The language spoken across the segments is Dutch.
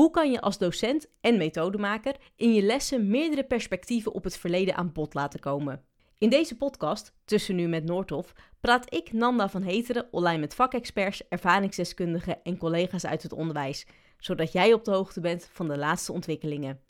Hoe kan je als docent en methodemaker in je lessen meerdere perspectieven op het verleden aan bod laten komen? In deze podcast, Tussen Nu met Noordhof, praat ik, Nanda van Heteren, online met vakexperts, ervaringsdeskundigen en collega's uit het onderwijs, zodat jij op de hoogte bent van de laatste ontwikkelingen.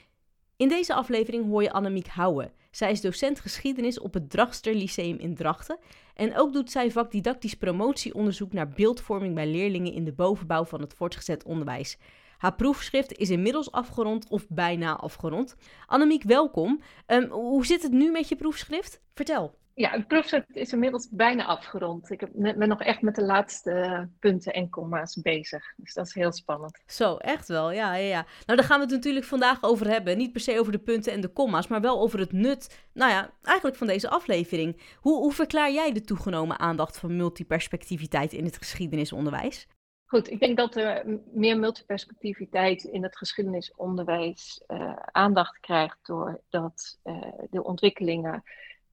In deze aflevering hoor je Annemiek Houwen. Zij is docent geschiedenis op het Dragster Lyceum in Drachten. En ook doet zij vakdidactisch promotieonderzoek naar beeldvorming bij leerlingen in de bovenbouw van het voortgezet onderwijs. Haar proefschrift is inmiddels afgerond of bijna afgerond. Annemiek, welkom. Um, hoe zit het nu met je proefschrift? Vertel. Ja, het proefschrift is inmiddels bijna afgerond. Ik ben nog echt met de laatste punten en comma's bezig. Dus dat is heel spannend. Zo, echt wel. Ja, ja, ja. Nou, daar gaan we het natuurlijk vandaag over hebben. Niet per se over de punten en de comma's, maar wel over het nut, nou ja, eigenlijk van deze aflevering. Hoe, hoe verklaar jij de toegenomen aandacht van multiperspectiviteit in het geschiedenisonderwijs? Goed, ik denk dat er meer multiperspectiviteit in het geschiedenisonderwijs uh, aandacht krijgt doordat uh, de ontwikkelingen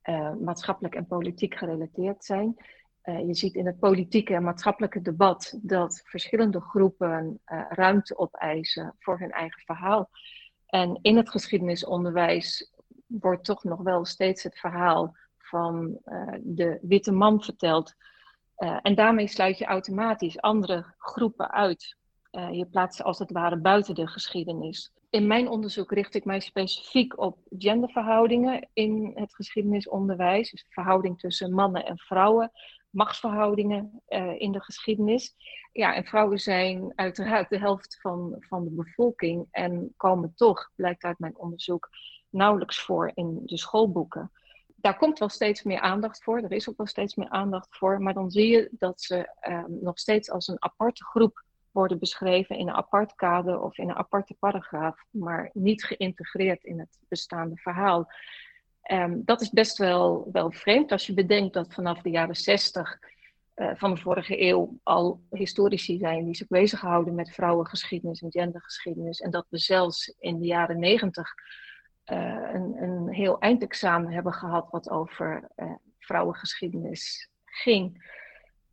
uh, maatschappelijk en politiek gerelateerd zijn. je ziet in het politieke en maatschappelijke debat dat verschillende groepen ruimte opeisen voor hun eigen verhaal. En in het geschiedenisonderwijs wordt toch nog wel steeds het verhaal van de witte man verteld uh, en daarmee sluit je automatisch andere groepen uit. Uh, je plaatst ze als het ware buiten de geschiedenis. In mijn onderzoek richt ik mij specifiek op genderverhoudingen in het geschiedenisonderwijs. Dus de verhouding tussen mannen en vrouwen, machtsverhoudingen uh, in de geschiedenis. Ja, en vrouwen zijn uiteraard de helft van, van de bevolking en komen toch, blijkt uit mijn onderzoek, nauwelijks voor in de schoolboeken daar komt wel steeds meer aandacht voor. Er is ook wel steeds meer aandacht voor. Maar dan zie je dat ze ehm, nog steeds als een aparte groep worden beschreven in een apart kader of in een aparte paragraaf, maar niet geïntegreerd in het bestaande verhaal. Um, dat is best wel, wel vreemd als je bedenkt dat vanaf de jaren 60 uh, eh, van de vorige eeuw al historici zijn die zich bezighouden met vrouwengeschiedenis en gendergeschiedenis. En dat we zelfs in de jaren 90 uh, een, een heel eindexamen hebben gehad wat over uh, vrouwengeschiedenis ging.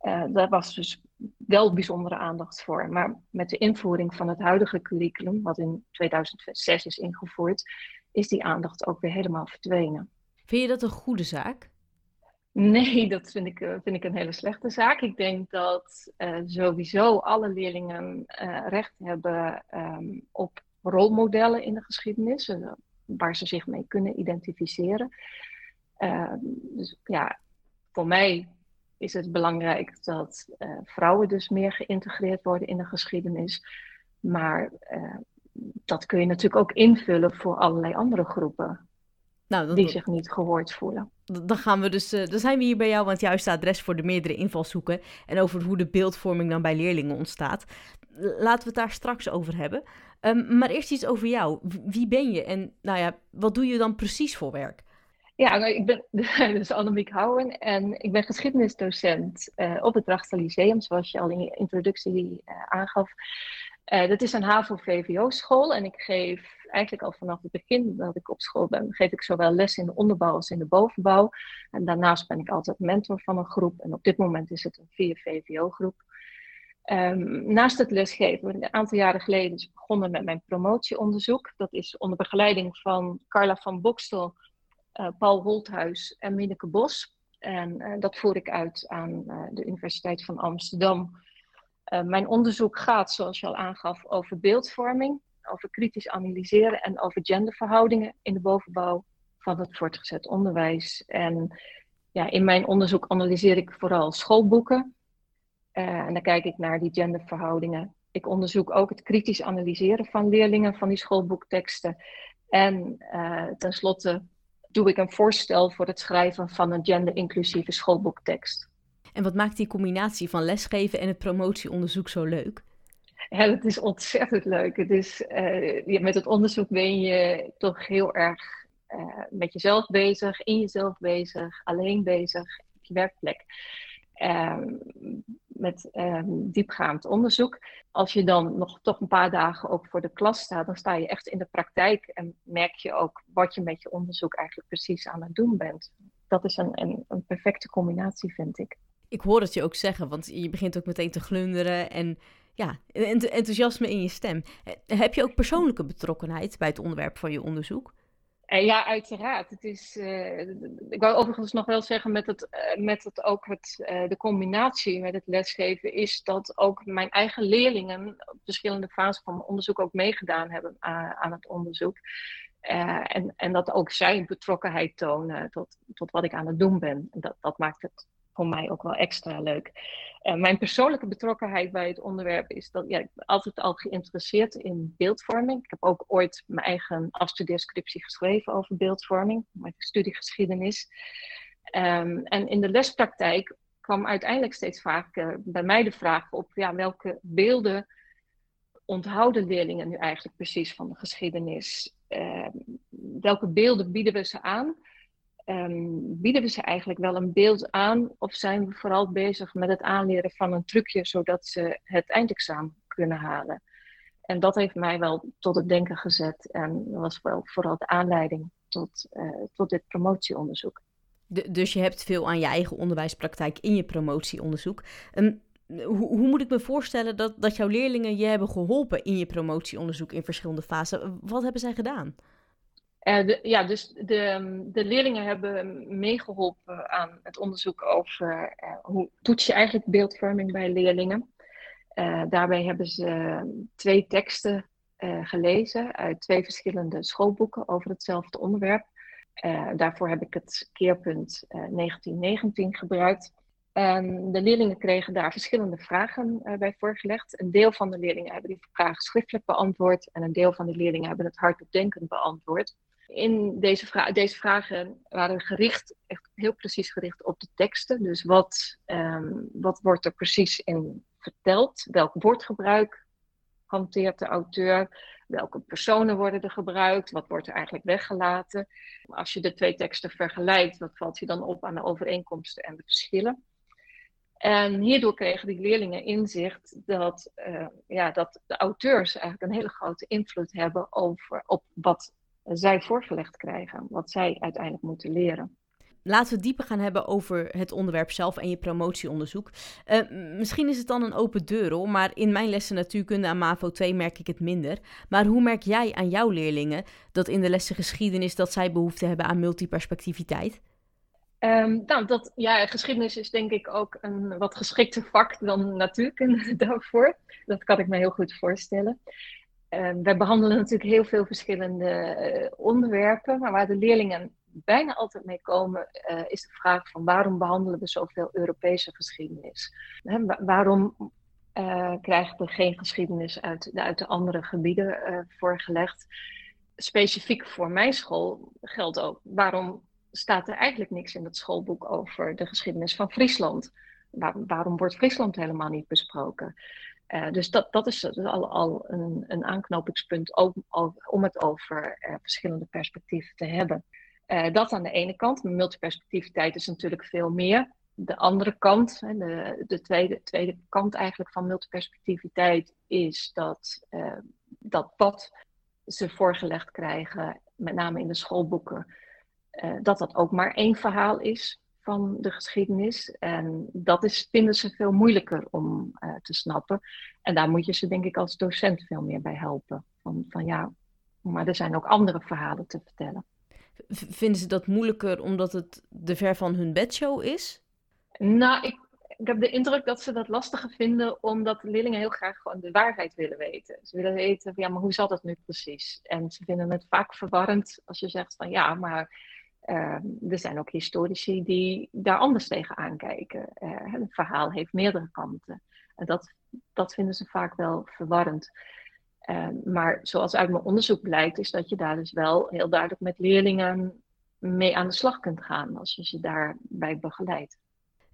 Uh, daar was dus wel bijzondere aandacht voor. Maar met de invoering van het huidige curriculum, wat in 2006 is ingevoerd, is die aandacht ook weer helemaal verdwenen. Vind je dat een goede zaak? Nee, dat vind ik, vind ik een hele slechte zaak. Ik denk dat sowieso alle leerlingen recht hebben um, op rolmodellen in de geschiedenis waar ze zich mee kunnen identificeren. Ehm, dus ja, voor mij is het belangrijk dat uh, vrouwen dus meer geïntegreerd worden in de geschiedenis. Maar uh, dat kun je natuurlijk ook invullen voor allerlei andere groepen. Nou, die zich niet gehoord voelen. Dan gaan we dus, uh, dan zijn we hier bij jou aan het juiste adres voor de meerdere invalshoeken en over hoe de beeldvorming dan bij leerlingen ontstaat. Laten we het daar straks over hebben. Um, maar eerst iets over jou. Wie ben je en nou ja, wat doe je dan precies voor werk? Ja, nou, ik ben dus Annemiek Houwen en ik ben geschiedenisdocent uh, op het Drachtse Lyceum, zoals je al in je introductie uh, aangaf. Uh, dat is een HAVO-VVO-school en ik geef eigenlijk al vanaf het begin dat ik op school ben, geef ik zowel les in de onderbouw als in de bovenbouw. En daarnaast ben ik altijd mentor van een groep en op dit moment is het een vier VVO-groep. Um, naast het lesgeven, een aantal jaren geleden is begonnen met mijn promotieonderzoek. Dat is onder begeleiding van Carla van Bokstel, uh, Paul Holthuis en Minneke Bos. En uh, dat voer ik uit aan de Universiteit van Amsterdam. Mijn onderzoek gaat, zoals je al aangaf, over beeldvorming, over kritisch analyseren en over genderverhoudingen in de bovenbouw van het voortgezet onderwijs. En ja, in mijn onderzoek analyseer ik vooral schoolboeken uh, en dan kijk ik naar die genderverhoudingen. Ik onderzoek ook het kritisch analyseren van leerlingen van die schoolboekteksten. En uh, tenslotte doe ik een voorstel voor het schrijven van een genderinclusieve schoolboektekst. En wat maakt die combinatie van lesgeven en het promotieonderzoek zo leuk? Ja, het is ontzettend leuk. Het is, uh, met het onderzoek ben je toch heel erg uh, met jezelf bezig, in jezelf bezig, alleen bezig, op je werkplek. Uh, met um, diepgaand onderzoek. Als je dan nog toch een paar dagen ook voor de klas staat, dan sta je echt in de praktijk en merk je ook wat je met je onderzoek eigenlijk precies aan het doen bent. Dat is een, een, een perfecte combinatie, vind ik. Ik hoor het je ook zeggen, want je begint ook meteen te glunderen en ja, enthousiasme in je stem. Heb je ook persoonlijke betrokkenheid bij het onderwerp van je onderzoek? Uh, ja, uiteraard. Het is, uh, ik wou overigens nog wel zeggen met het, met het ook het, de combinatie met het lesgeven, is dat ook mijn eigen leerlingen op verschillende fases van mijn onderzoek ook meegedaan hebben aan, het onderzoek. en, en dat ook zij betrokkenheid tonen tot, tot wat ik aan het doen ben. En dat, dat maakt het voor mij ook wel extra leuk. Uh, mijn persoonlijke betrokkenheid bij het onderwerp is dat ja, ik altijd al geïnteresseerd in beeldvorming. Ik heb ook ooit mijn eigen afstudeerscriptie geschreven over beeldvorming, mijn studiegeschiedenis. Um, en in de lespraktijk kwam uiteindelijk steeds vaker uh, bij mij de vraag op ja, welke beelden onthouden leerlingen nu eigenlijk precies van de geschiedenis? Uh, welke beelden bieden we ze aan? Um, bieden we ze eigenlijk wel een beeld aan of zijn we vooral bezig met het aanleren van een trucje zodat ze het eindexamen kunnen halen? En dat heeft mij wel tot het denken gezet en was wel vooral de aanleiding tot, uh, tot dit promotieonderzoek. De, dus je hebt veel aan je eigen onderwijspraktijk in je promotieonderzoek. Um, hoe, hoe, moet ik me voorstellen dat, dat jouw leerlingen je hebben geholpen in je promotieonderzoek in verschillende fasen? Wat hebben zij gedaan? Uh, de, ja, dus de, de leerlingen hebben meegeholpen aan het onderzoek over uh, hoe toets je eigenlijk beeldvorming bij leerlingen. Uh, daarbij hebben ze twee teksten gelezen uit twee verschillende schoolboeken over hetzelfde onderwerp. daarvoor heb ik het keerpunt 1919 gebruikt. En de leerlingen kregen daar verschillende vragen bij voorgelegd. Een deel van de leerlingen hebben die vragen schriftelijk beantwoord en een deel van de leerlingen hebben het hardop denkend beantwoord in deze, deze vragen waren gericht, echt heel precies gericht op de teksten. Dus wat, um, wat wordt er precies in verteld? Welk woordgebruik hanteert de auteur? Welke personen worden er gebruikt? Wat wordt er eigenlijk weggelaten? Als je de twee teksten vergelijkt, wat valt je dan op aan de overeenkomsten en de verschillen? En hierdoor kregen die leerlingen inzicht dat, uh, ja, dat de auteurs eigenlijk een hele grote invloed hebben over, op wat zij voorgelegd krijgen, wat zij uiteindelijk moeten leren. Laten we het dieper gaan hebben over het onderwerp zelf en je promotieonderzoek. Uh, misschien is het dan een open deur hoor, maar in mijn lessen natuurkunde aan MAVO 2 merk ik het minder. Maar hoe merk jij aan jouw leerlingen dat in de lessen geschiedenis dat zij behoefte hebben aan multiperspectiviteit? Um, nou, dat, ja, geschiedenis is denk ik ook een wat geschikter vak dan natuurkunde daarvoor. Dat kan ik me heel goed voorstellen. Uh, wij behandelen natuurlijk heel veel verschillende uh, onderwerpen, maar waar de leerlingen bijna altijd mee komen, uh, is de vraag van waarom behandelen we zoveel Europese geschiedenis? Waarom eh, krijgen we geen geschiedenis uit, uit de andere gebieden voorgelegd? Specifiek voor mijn school geldt ook, waarom staat er eigenlijk niks in het schoolboek over de geschiedenis van Friesland? Waar, waarom wordt Friesland helemaal niet besproken? Uh, dus dat, dat is al, al een, een aanknopingspunt om het over uh, verschillende perspectieven te hebben. Uh, dat aan de ene kant. Multiperspectiviteit is natuurlijk veel meer. De andere kant, de, de tweede, tweede kant eigenlijk van multiperspectiviteit, is dat dat wat ze voorgelegd krijgen, met name in de schoolboeken, dat dat ook maar één verhaal is van de geschiedenis. En dat is, vinden ze veel moeilijker om uh, te snappen. En daar moet je ze, denk ik, als docent veel meer bij helpen. Van, van ja, maar er zijn ook andere verhalen te vertellen. Vinden ze dat moeilijker omdat het de ver van hun bedshow is? Nou, ik, ik heb de indruk dat ze dat lastiger vinden, omdat de leerlingen heel graag gewoon de waarheid willen weten. Ze willen weten, ja, maar hoe zat het nu precies? En ze vinden het vaak verwarrend als je zegt van ja, maar uh, er zijn ook historici die daar anders tegen aankijken. Uh, het verhaal heeft meerdere kanten. En dat, dat vinden ze vaak wel verwarrend. Uh, maar zoals uit mijn onderzoek blijkt, is dat je daar dus wel heel duidelijk met leerlingen mee aan de slag kunt gaan als je ze daarbij begeleidt.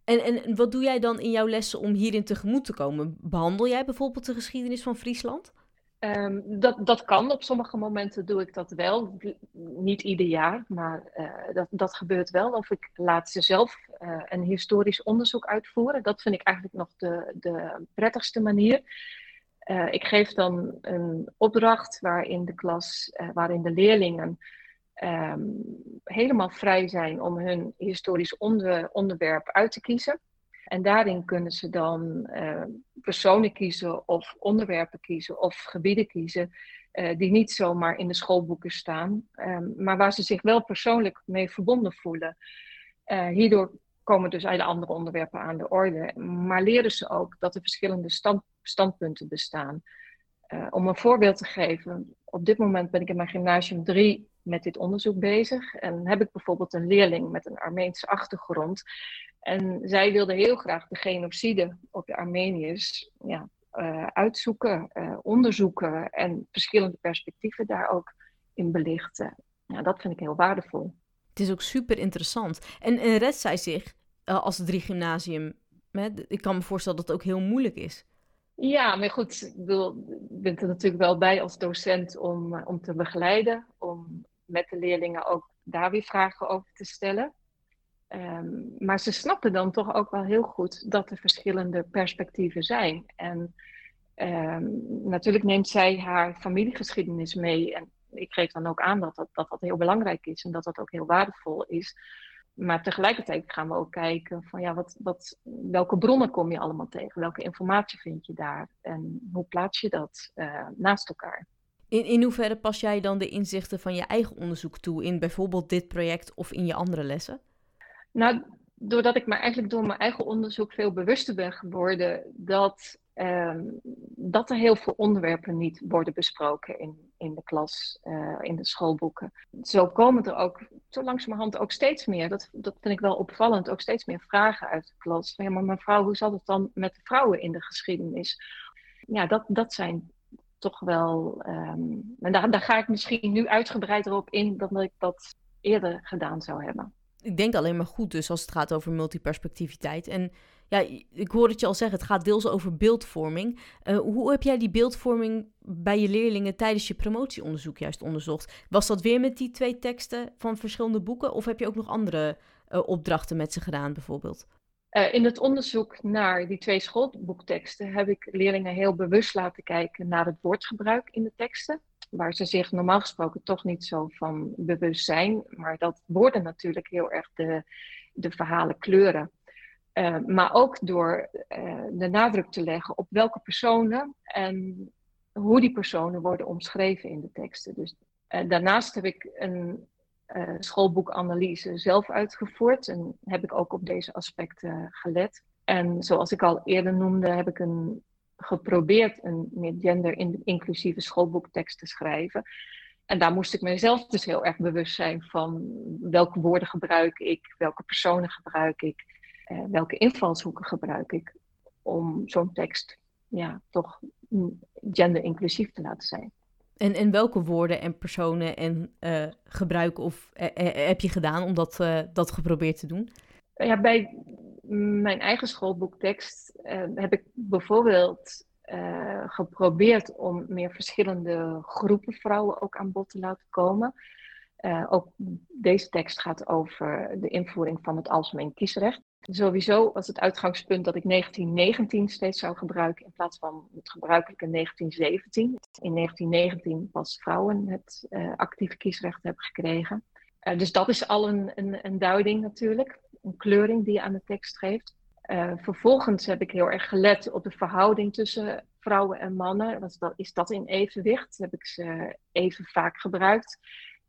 En, en wat doe jij dan in jouw lessen om hierin tegemoet te komen? Behandel jij bijvoorbeeld de geschiedenis van Friesland? Um, dat, dat kan. Op sommige momenten doe ik dat wel. Niet ieder jaar, maar uh, dat, dat gebeurt wel. Of ik laat ze zelf uh, een historisch onderzoek uitvoeren. Dat vind ik eigenlijk nog de, de prettigste manier. Uh, ik geef dan een opdracht waarin de klas, waarin de leerlingen um, helemaal vrij zijn om hun historisch onder, onderwerp uit te kiezen. En daarin kunnen ze dan uh, personen kiezen of onderwerpen kiezen of gebieden kiezen uh, die niet zomaar in de schoolboeken staan, um, maar waar ze zich wel persoonlijk mee verbonden voelen. Uh, hierdoor komen dus hele andere onderwerpen aan de orde, maar leren ze ook dat er verschillende stand, standpunten bestaan. om een voorbeeld te geven, op dit moment ben ik in mijn gymnasium 3 met dit onderzoek bezig. En heb ik bijvoorbeeld een leerling met een Armeense achtergrond. En zij wilde heel graag de genocide op de Armeniërs ja, uh, uitzoeken, uh, onderzoeken en verschillende perspectieven daar ook in belichten. Ja, dat vind ik heel waardevol. Het is ook super interessant. En, en redt zij zich uh, als drie gymnasium? Hè? Ik kan me voorstellen dat het ook heel moeilijk is. Ja, maar goed, ik bedoel, ben er natuurlijk wel bij als docent om, om te begeleiden, om met de leerlingen ook daar weer vragen over te stellen. Um, maar ze snappen dan toch ook wel heel goed dat er verschillende perspectieven zijn. En um, natuurlijk neemt zij haar familiegeschiedenis mee. En ik geef dan ook aan dat dat, dat dat heel belangrijk is en dat dat ook heel waardevol is. Maar tegelijkertijd gaan we ook kijken van ja, wat, wat, welke bronnen kom je allemaal tegen? Welke informatie vind je daar? En hoe plaats je dat uh, naast elkaar? In, in hoeverre pas jij dan de inzichten van je eigen onderzoek toe in bijvoorbeeld dit project of in je andere lessen? Nou, doordat ik me eigenlijk door mijn eigen onderzoek veel bewuster ben geworden dat, um, dat er heel veel onderwerpen niet worden besproken in, in de klas, uh, in de schoolboeken. Zo komen er ook zo langzamerhand ook steeds meer, dat, dat vind ik wel opvallend, ook steeds meer vragen uit de klas. Van, ja, maar mevrouw, hoe zat het dan met de vrouwen in de geschiedenis? Ja, dat, dat zijn toch wel. Um, en daar, daar ga ik misschien nu uitgebreider op in dan ik dat eerder gedaan zou hebben. Ik denk alleen maar goed dus als het gaat over multiperspectiviteit. En ja, ik hoor het je al zeggen, het gaat deels over beeldvorming. Uh, hoe heb jij die beeldvorming bij je leerlingen tijdens je promotieonderzoek juist onderzocht? Was dat weer met die twee teksten van verschillende boeken? Of heb je ook nog andere uh, opdrachten met ze gedaan bijvoorbeeld? Uh, in het onderzoek naar die twee schoolboekteksten heb ik leerlingen heel bewust laten kijken naar het woordgebruik in de teksten. Waar ze zich normaal gesproken toch niet zo van bewust zijn. Maar dat woorden natuurlijk heel erg de, de verhalen kleuren. Uh, maar ook door uh, de nadruk te leggen op welke personen en hoe die personen worden omschreven in de teksten. Dus, daarnaast heb ik een uh, schoolboekanalyse zelf uitgevoerd. En heb ik ook op deze aspecten gelet. En zoals ik al eerder noemde, heb ik een, geprobeerd een meer gender-inclusieve schoolboektekst te schrijven. En daar moest ik mezelf dus heel erg bewust zijn van welke woorden gebruik ik, welke personen gebruik ik, eh, welke invalshoeken gebruik ik om zo'n tekst ja, toch gender-inclusief te laten zijn. En, en welke woorden en personen en uh, gebruiken of uh, heb je gedaan om dat, dat geprobeerd te doen? Ja, bij mijn eigen schoolboektekst heb ik bijvoorbeeld geprobeerd om meer verschillende groepen vrouwen ook aan bod te laten komen. ook deze tekst gaat over de invoering van het algemeen kiesrecht. Sowieso was het uitgangspunt dat ik 1919 steeds zou gebruiken in plaats van het gebruikelijke 1917. In 1919 pas vrouwen het uh, actieve kiesrecht hebben gekregen. Uh, dus dat is al een, een, een, duiding natuurlijk, een kleuring die je aan de tekst geeft. Uh, vervolgens heb ik heel erg gelet op de verhouding tussen vrouwen en mannen. Was dat, is dat in evenwicht? Heb ik ze even vaak gebruikt?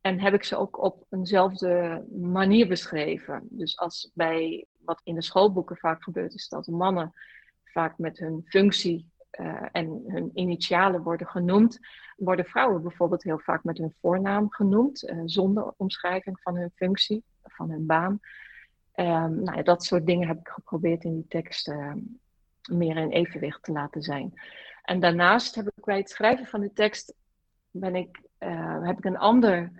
En heb ik ze ook op eenzelfde manier beschreven. Dus als bij wat in de schoolboeken vaak gebeurt, is dat mannen vaak met hun functie uh, en hun initialen worden genoemd, worden vrouwen bijvoorbeeld heel vaak met hun voornaam genoemd, uh, zonder omschrijving van hun functie, van hun baan. Um, nou ja, dat soort dingen heb ik geprobeerd in die tekst uh, meer in evenwicht te laten zijn. En daarnaast heb ik bij het schrijven van de tekst ben ik, heb ik een ander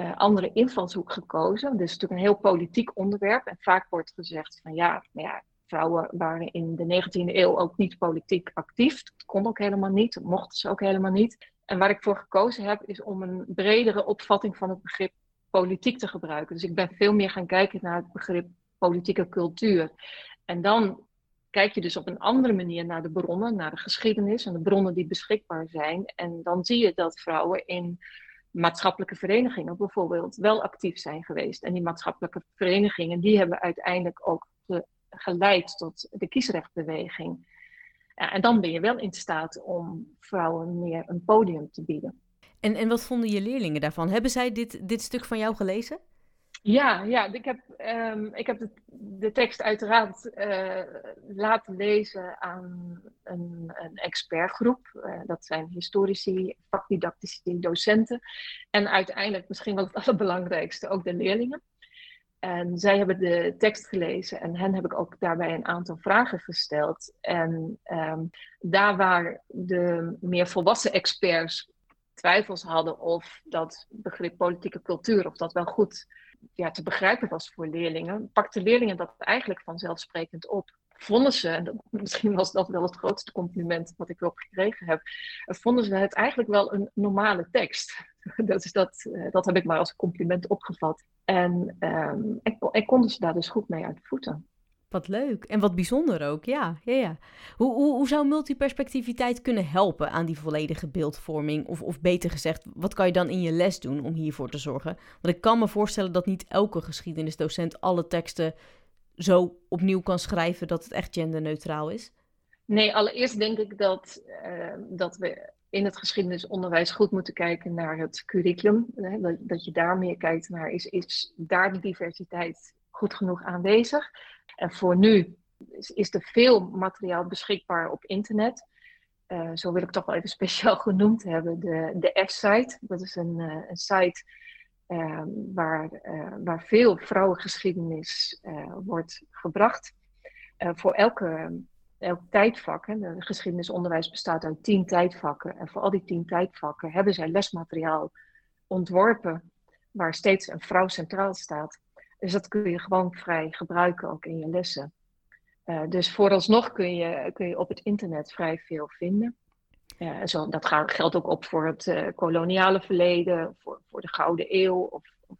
uh, andere invalshoek gekozen. Dit is natuurlijk een heel politiek onderwerp. En vaak wordt gezegd van ja, ja vrouwen waren in de 19e eeuw ook niet politiek actief. Dat kon ook helemaal niet, dat mochten ze ook helemaal niet. En waar ik voor gekozen heb, is om een bredere opvatting van het begrip politiek te gebruiken. Dus ik ben veel meer gaan kijken naar het begrip politieke cultuur. En dan kijk je dus op een andere manier naar de bronnen, naar de geschiedenis en de bronnen die beschikbaar zijn. En dan zie je dat vrouwen in maatschappelijke verenigingen bijvoorbeeld wel actief zijn geweest. En die maatschappelijke verenigingen die hebben uiteindelijk ook geleid tot de kiesrechtbeweging. en dan ben je wel in staat om vrouwen meer een podium te bieden. En, en wat vonden je leerlingen daarvan? Hebben zij dit, dit stuk van jou gelezen? Ja, ja ik heb, um, ik heb de, tekst uiteraard uh, laten lezen aan een, een expertgroep. Uh, dat zijn historici, vakdidactici, docenten. En uiteindelijk, misschien wel het allerbelangrijkste, ook de leerlingen. En zij hebben de tekst gelezen en hen heb ik ook daarbij een aantal vragen gesteld. En um, daar waar de meer volwassen experts twijfels hadden of dat begrip politieke cultuur, of dat wel goed ja, te begrijpen was voor leerlingen, pakten leerlingen dat eigenlijk vanzelfsprekend op. Vonden ze, en misschien was dat wel het grootste compliment wat ik erop gekregen heb, vonden ze het eigenlijk wel een normale tekst. dat, is dat, eh, dat heb ik maar als compliment opgevat. En, en konden ze daar dus goed mee uit voeten. Wat leuk en wat bijzonder ook, ja. ja, ja. Hoe, hoe, hoe zou multiperspectiviteit kunnen helpen aan die volledige beeldvorming? Of, of beter gezegd, wat kan je dan in je les doen om hiervoor te zorgen? Want ik kan me voorstellen dat niet elke geschiedenisdocent alle teksten zo opnieuw kan schrijven dat het echt genderneutraal is. Nee, allereerst denk ik dat, uh, dat we in het geschiedenisonderwijs goed moeten kijken naar het curriculum. Hè? Dat, dat je daar meer kijkt naar, is, is daar de diversiteit goed genoeg aanwezig? En voor nu is, er veel materiaal beschikbaar op internet. Uh, zo wil ik toch wel even speciaal genoemd hebben, de, de F-site. Dat is een, uh, een site uh, waar, waar veel vrouwengeschiedenis wordt gebracht. voor elke, elk tijdvak, hè, de geschiedenisonderwijs bestaat uit tien tijdvakken. En voor al die tien tijdvakken hebben zij lesmateriaal ontworpen waar steeds een vrouw centraal staat. Dus dat kun je gewoon vrij gebruiken ook in je lessen. Uh, dus vooralsnog kun je, kun je op het internet vrij veel vinden. Uh, zo, dat geldt ook op voor het uh, koloniale verleden, voor, voor de Gouden Eeuw of, of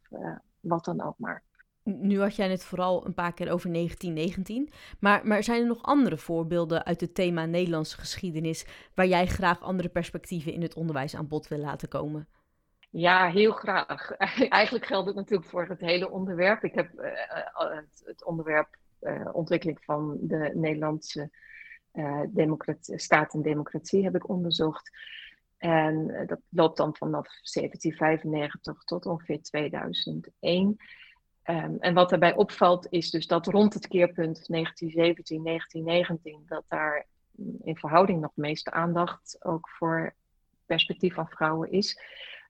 wat dan ook maar. Nu had jij het vooral een paar keer over 1919. Maar, maar zijn er nog andere voorbeelden uit het thema Nederlandse geschiedenis waar jij graag andere perspectieven in het onderwijs aan bod wil laten komen? Ja, heel graag. Eigenlijk geldt het natuurlijk voor het hele onderwerp. Ik heb uh, het, het, onderwerp uh, ontwikkeling van de Nederlandse staat en democratie heb ik onderzocht. En dat loopt dan vanaf 1795 tot ongeveer 2001. Um, ehm, en wat daarbij opvalt is dus dat rond het keerpunt 1917, 1919, dat daar in verhouding nog meeste aandacht ook voor perspectief van vrouwen is.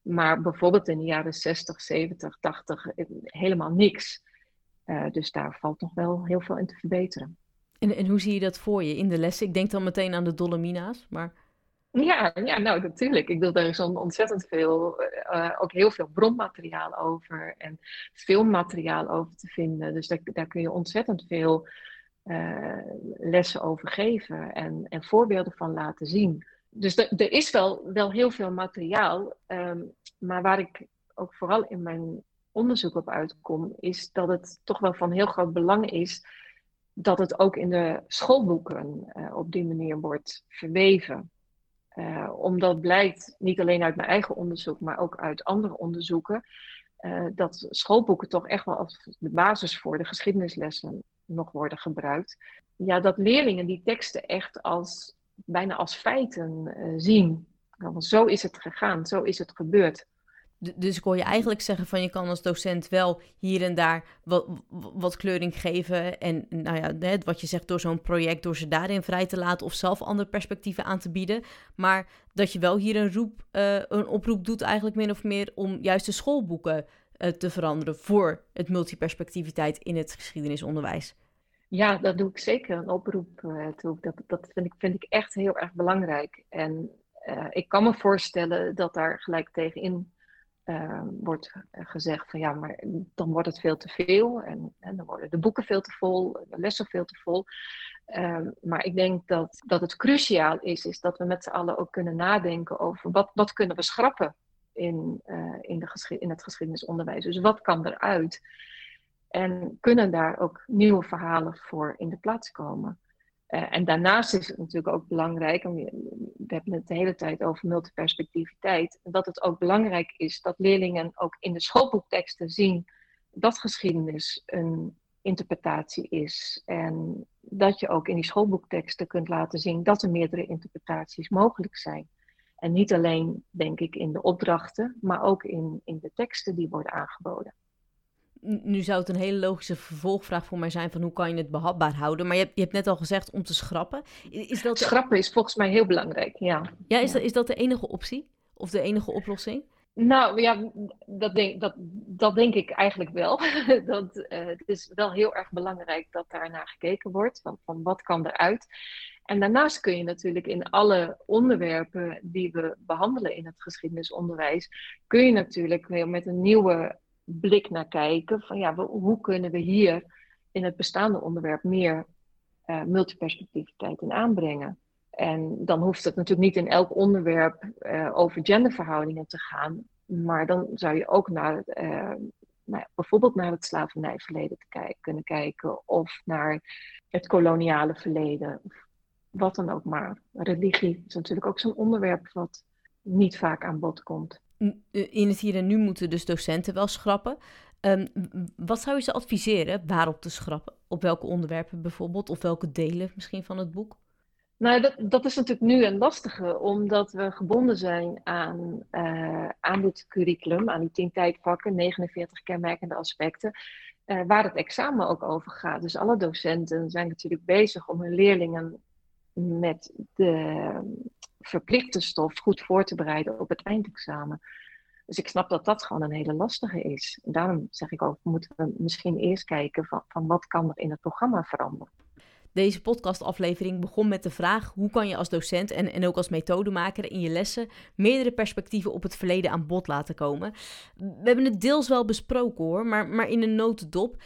Maar bijvoorbeeld in de jaren 60, 70, 80 helemaal niks. Uh, dus daar valt nog wel heel veel in te verbeteren. En, en hoe zie je dat voor je in de lessen? Ik denk dan meteen aan de Dolomina's, maar... Ja, ja, nou natuurlijk. Ik bedoel, daar is ontzettend veel, uh, ook heel veel bronmateriaal over en filmmateriaal over te vinden. Dus daar, daar kun je ontzettend veel uh, lessen over geven en, en voorbeelden van laten zien dus er is wel, wel heel veel materiaal. Um, maar waar ik ook vooral in mijn onderzoek op uitkom, is dat het toch wel van heel groot belang is dat het ook in de schoolboeken uh, op die manier wordt verweven. Uh, omdat blijkt, niet alleen uit mijn eigen onderzoek, maar ook uit andere onderzoeken, uh, dat schoolboeken toch echt wel als de basis voor de geschiedenislessen nog worden gebruikt. Ja, dat leerlingen die teksten echt als bijna als feiten uh, zien. Want zo is het gegaan, zo is het gebeurd. Dus ik je eigenlijk zeggen van je kan als docent wel hier en daar wat, kleuring geven. En nou ja, wat je zegt door zo'n project, door ze daarin vrij te laten of zelf andere perspectieven aan te bieden. Maar dat je wel hier een, roep, uh, een oproep doet eigenlijk min of meer om juist de schoolboeken uh, te veranderen voor het multiperspectiviteit in het geschiedenisonderwijs. Ja, dat doe ik zeker een oproep uh, toe. Dat, dat vind, ik, vind ik echt heel erg belangrijk. En uh, ik kan me voorstellen dat daar gelijk tegenin uh, wordt gezegd van ja, maar dan wordt het veel te veel. En, dan worden de boeken veel te vol, de lessen veel te vol. Ehm, maar ik denk dat, dat het cruciaal is, is dat we met z'n allen ook kunnen nadenken over wat, wat kunnen we schrappen in, in, de in het geschiedenisonderwijs. Dus wat kan eruit? En kunnen daar ook nieuwe verhalen voor in de plaats komen. Uh, en daarnaast is het natuurlijk ook belangrijk, we hebben het de hele tijd over multiperspectiviteit, dat het ook belangrijk is dat leerlingen ook in de schoolboekteksten zien dat geschiedenis een interpretatie is. En dat je ook in die schoolboekteksten kunt laten zien dat er meerdere interpretaties mogelijk zijn. En niet alleen, denk ik, in de opdrachten, maar ook in, in de teksten die worden aangeboden. Nu zou het een hele logische vervolgvraag voor mij zijn van hoe kan je het behapbaar houden. Maar je hebt, je hebt net al gezegd om te schrappen. Is dat Schrappen is volgens mij heel belangrijk, ja. Ja, is, Dat, is dat de enige optie? Of de enige oplossing? Nou ja, dat denk, dat, dat denk ik eigenlijk wel. dat, uh, het is wel heel erg belangrijk dat daar naar gekeken wordt. Van, van wat kan eruit? En daarnaast kun je natuurlijk in alle onderwerpen die we behandelen in het geschiedenisonderwijs, kun je natuurlijk weer met een nieuwe blik naar kijken. Van ja, hoe kunnen we hier in het bestaande onderwerp meer uh, multiperspectiviteit in aanbrengen? En dan hoeft het natuurlijk niet in elk onderwerp uh, over genderverhoudingen te gaan. Maar dan zou je ook naar, uh, nou, bijvoorbeeld naar het slavernijverleden te kijken, kunnen kijken. Of naar het koloniale verleden. Of wat dan ook maar. Religie is natuurlijk ook zo'n onderwerp wat niet vaak aan bod komt. Eh, in het hier en nu moeten dus docenten wel schrappen. Um, wat zou je ze adviseren waarop te schrappen? Op welke onderwerpen bijvoorbeeld? Of welke delen misschien van het boek? Nou, dat, dat is natuurlijk nu een lastige, omdat we gebonden zijn aan, uh, aan dit curriculum, aan die tien tijdvakken, 49 kenmerkende aspecten, uh, waar het examen ook over gaat. Dus alle docenten zijn natuurlijk bezig om hun leerlingen met de verplichte stof goed voor te bereiden op het eindexamen. Dus ik snap dat dat gewoon een hele lastige is. En daarom zeg ik ook, moeten we misschien eerst kijken van, van wat kan er in het programma veranderen. Deze podcastaflevering begon met de vraag: hoe kan je als docent en, en ook als methodemaker in je lessen meerdere perspectieven op het verleden aan bod laten komen? We hebben het deels wel besproken hoor, maar, maar in een notendop.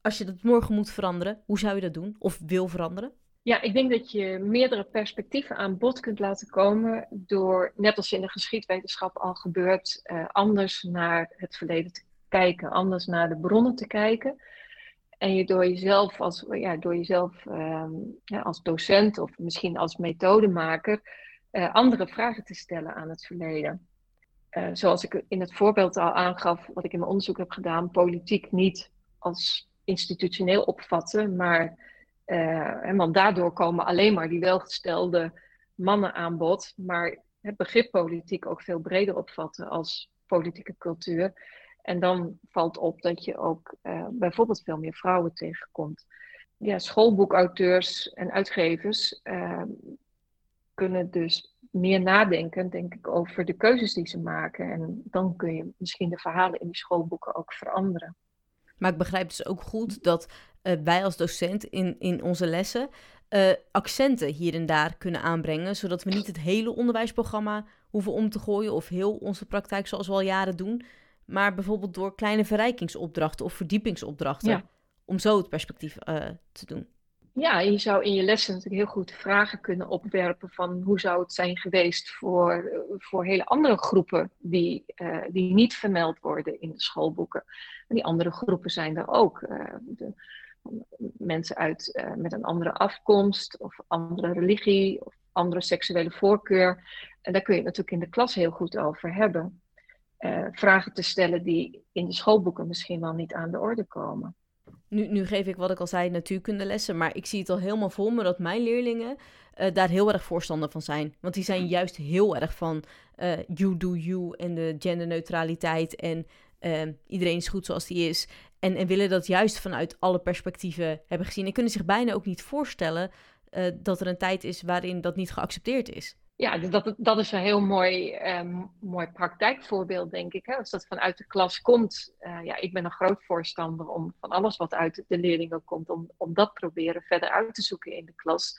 Als je dat morgen moet veranderen, hoe zou je dat doen? Of wil veranderen? Ja, ik denk dat je meerdere perspectieven aan bod kunt laten komen door, net als in de geschiedwetenschap al gebeurt, uh, anders naar het verleden te kijken, anders naar de bronnen te kijken. En je door jezelf als, ja, door jezelf, ja, als docent of misschien als methodemaker uh, andere vragen te stellen aan het verleden. Uh, zoals ik in het voorbeeld al aangaf, wat ik in mijn onderzoek heb gedaan, politiek niet als institutioneel opvatten, maar uh, want daardoor komen alleen maar die welgestelde mannen aan bod, maar het begrip politiek ook veel breder opvatten als politieke cultuur. En dan valt op dat je ook uh, bijvoorbeeld veel meer vrouwen tegenkomt. Ja, schoolboekauteurs en uitgevers uh, kunnen dus meer nadenken, denk ik, over de keuzes die ze maken. En dan kun je misschien de verhalen in die schoolboeken ook veranderen. Maar ik begrijp dus ook goed dat uh, wij als docent in, in onze lessen uh, accenten hier en daar kunnen aanbrengen, zodat we niet het hele onderwijsprogramma hoeven om te gooien of heel onze praktijk zoals we al jaren doen, maar bijvoorbeeld door kleine verrijkingsopdrachten of verdiepingsopdrachten, om zo het perspectief uh, te doen. Ja, je zou in je lessen natuurlijk heel goed vragen kunnen opwerpen van hoe zou het zijn geweest voor, voor hele andere groepen die, uh, die niet vermeld worden in de schoolboeken. En die andere groepen zijn er ook. Uh, de, mensen uit, uh, met een andere afkomst of andere religie of andere seksuele voorkeur. En daar kun je het natuurlijk in de klas heel goed over hebben. vragen te stellen die in de schoolboeken misschien wel niet aan de orde komen. Nu, nu geef ik wat ik al zei, natuurkundelessen, maar ik zie het al helemaal voor me dat mijn leerlingen uh, daar heel erg voorstander van zijn. Want die zijn juist heel erg van you do you en de genderneutraliteit en iedereen is goed zoals die is. En, en willen dat juist vanuit alle perspectieven hebben gezien. En kunnen zich bijna ook niet voorstellen dat er een tijd is waarin dat niet geaccepteerd is ja, dat, dat is een heel mooi, um, mooi praktijkvoorbeeld, denk ik. Hè? Als dat vanuit de klas komt. Uh, ja, ik ben een groot voorstander om van alles wat uit de leerlingen komt, om, om dat proberen verder uit te zoeken in de klas.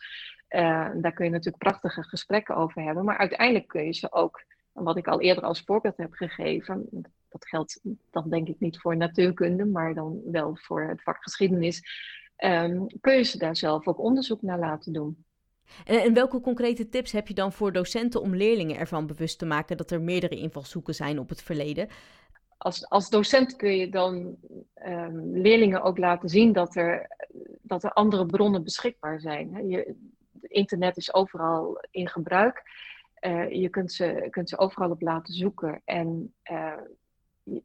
Uh, daar kun je natuurlijk prachtige gesprekken over hebben. Maar uiteindelijk kun je ze ook, wat ik al eerder als voorbeeld heb gegeven, dat geldt dan denk ik niet voor natuurkunde, maar dan wel voor het vak geschiedenis, um, kun je ze daar zelf ook onderzoek naar laten doen. En, en, welke concrete tips heb je dan voor docenten om leerlingen ervan bewust te maken dat er meerdere invalshoeken zijn op het verleden? Als, als docent kun je dan um, leerlingen ook laten zien dat er, dat er andere bronnen beschikbaar zijn. Je, internet is overal in gebruik. Uh, je kunt ze, kunt ze overal op laten zoeken. En uh,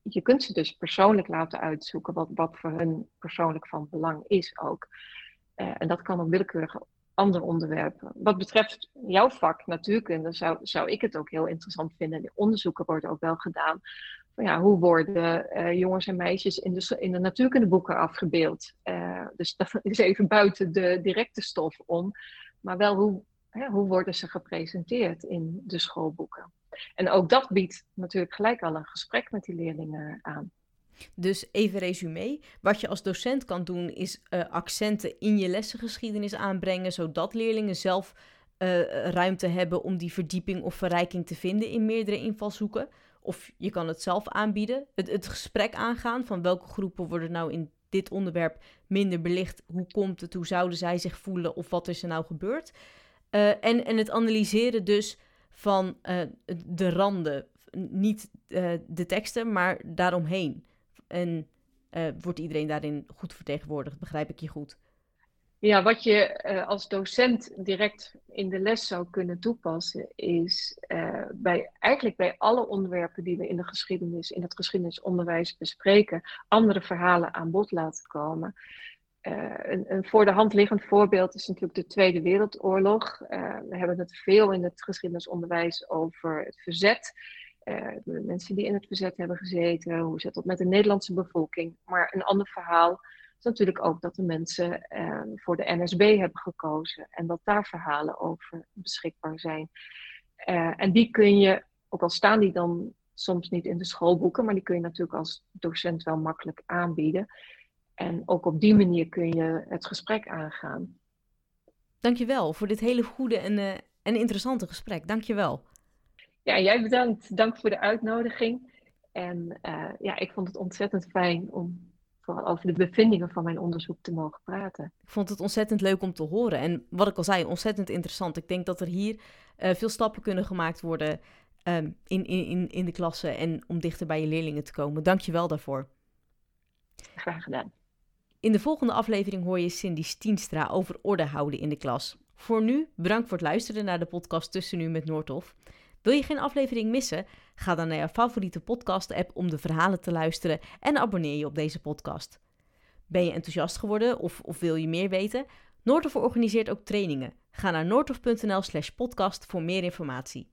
je kunt ze dus persoonlijk laten uitzoeken wat, wat voor hun persoonlijk van belang is ook. Uh, en dat kan op willekeurige andere onderwerpen. Wat betreft jouw vak natuurkunde zou, zou ik het ook heel interessant vinden. De onderzoeken worden ook wel gedaan. Ja, hoe worden uh, jongens en meisjes in de, in de natuurkundeboeken afgebeeld? Uh, dus dat is even buiten de directe stof om. Maar wel hoe, hè, hoe worden ze gepresenteerd in de schoolboeken? En ook dat biedt natuurlijk gelijk al een gesprek met die leerlingen aan. Dus even resume. Wat je als docent kan doen is uh, accenten in je lessengeschiedenis aanbrengen, zodat leerlingen zelf uh, ruimte hebben om die verdieping of verrijking te vinden in meerdere invalshoeken. Of je kan het zelf aanbieden. Het, het gesprek aangaan van welke groepen worden nou in dit onderwerp minder belicht. Hoe komt het? Hoe zouden zij zich voelen? Of wat is er nou gebeurd? Uh, en, en het analyseren dus van de randen. Niet de teksten, maar daaromheen. En uh, wordt iedereen daarin goed vertegenwoordigd? Begrijp ik je goed? Ja, wat je als docent direct in de les zou kunnen toepassen, is bij, eigenlijk bij alle onderwerpen die we in de geschiedenis, in het geschiedenisonderwijs bespreken, andere verhalen aan bod laten komen. Een, een, voor de hand liggend voorbeeld is natuurlijk de Tweede Wereldoorlog. we hebben het veel in het geschiedenisonderwijs over het verzet. Uh, de mensen die in het verzet hebben gezeten, hoe zit dat met de Nederlandse bevolking. Maar een ander verhaal is natuurlijk ook dat de mensen voor de NSB hebben gekozen en dat daar verhalen over beschikbaar zijn. En die kun je, ook al staan die dan soms niet in de schoolboeken, maar die kun je natuurlijk als docent wel makkelijk aanbieden. En ook op die manier kun je het gesprek aangaan. Dankjewel voor dit hele goede en, en interessante gesprek. Dankjewel. Ja, jij bedankt. Dank voor de uitnodiging. En uh, ja, ik vond het ontzettend fijn om vooral over de bevindingen van mijn onderzoek te mogen praten. Ik vond het ontzettend leuk om te horen. En wat ik al zei, ontzettend interessant. Ik denk dat er hier uh, veel stappen kunnen gemaakt worden um, in, in, in de klasse en om dichter bij je leerlingen te komen. Dank je wel daarvoor. Graag gedaan. In de volgende aflevering hoor je Cindy Stienstra over orde houden in de klas. Voor nu, bedankt voor het luisteren naar de podcast Tussen Nu met Noordhof. Wil je geen aflevering missen? Ga dan naar je favoriete podcast-app om de verhalen te luisteren en abonneer je op deze podcast. Ben je enthousiast geworden of, of wil je meer weten? Noordhof organiseert ook trainingen. Ga naar noordhof.nl/slash podcast voor meer informatie.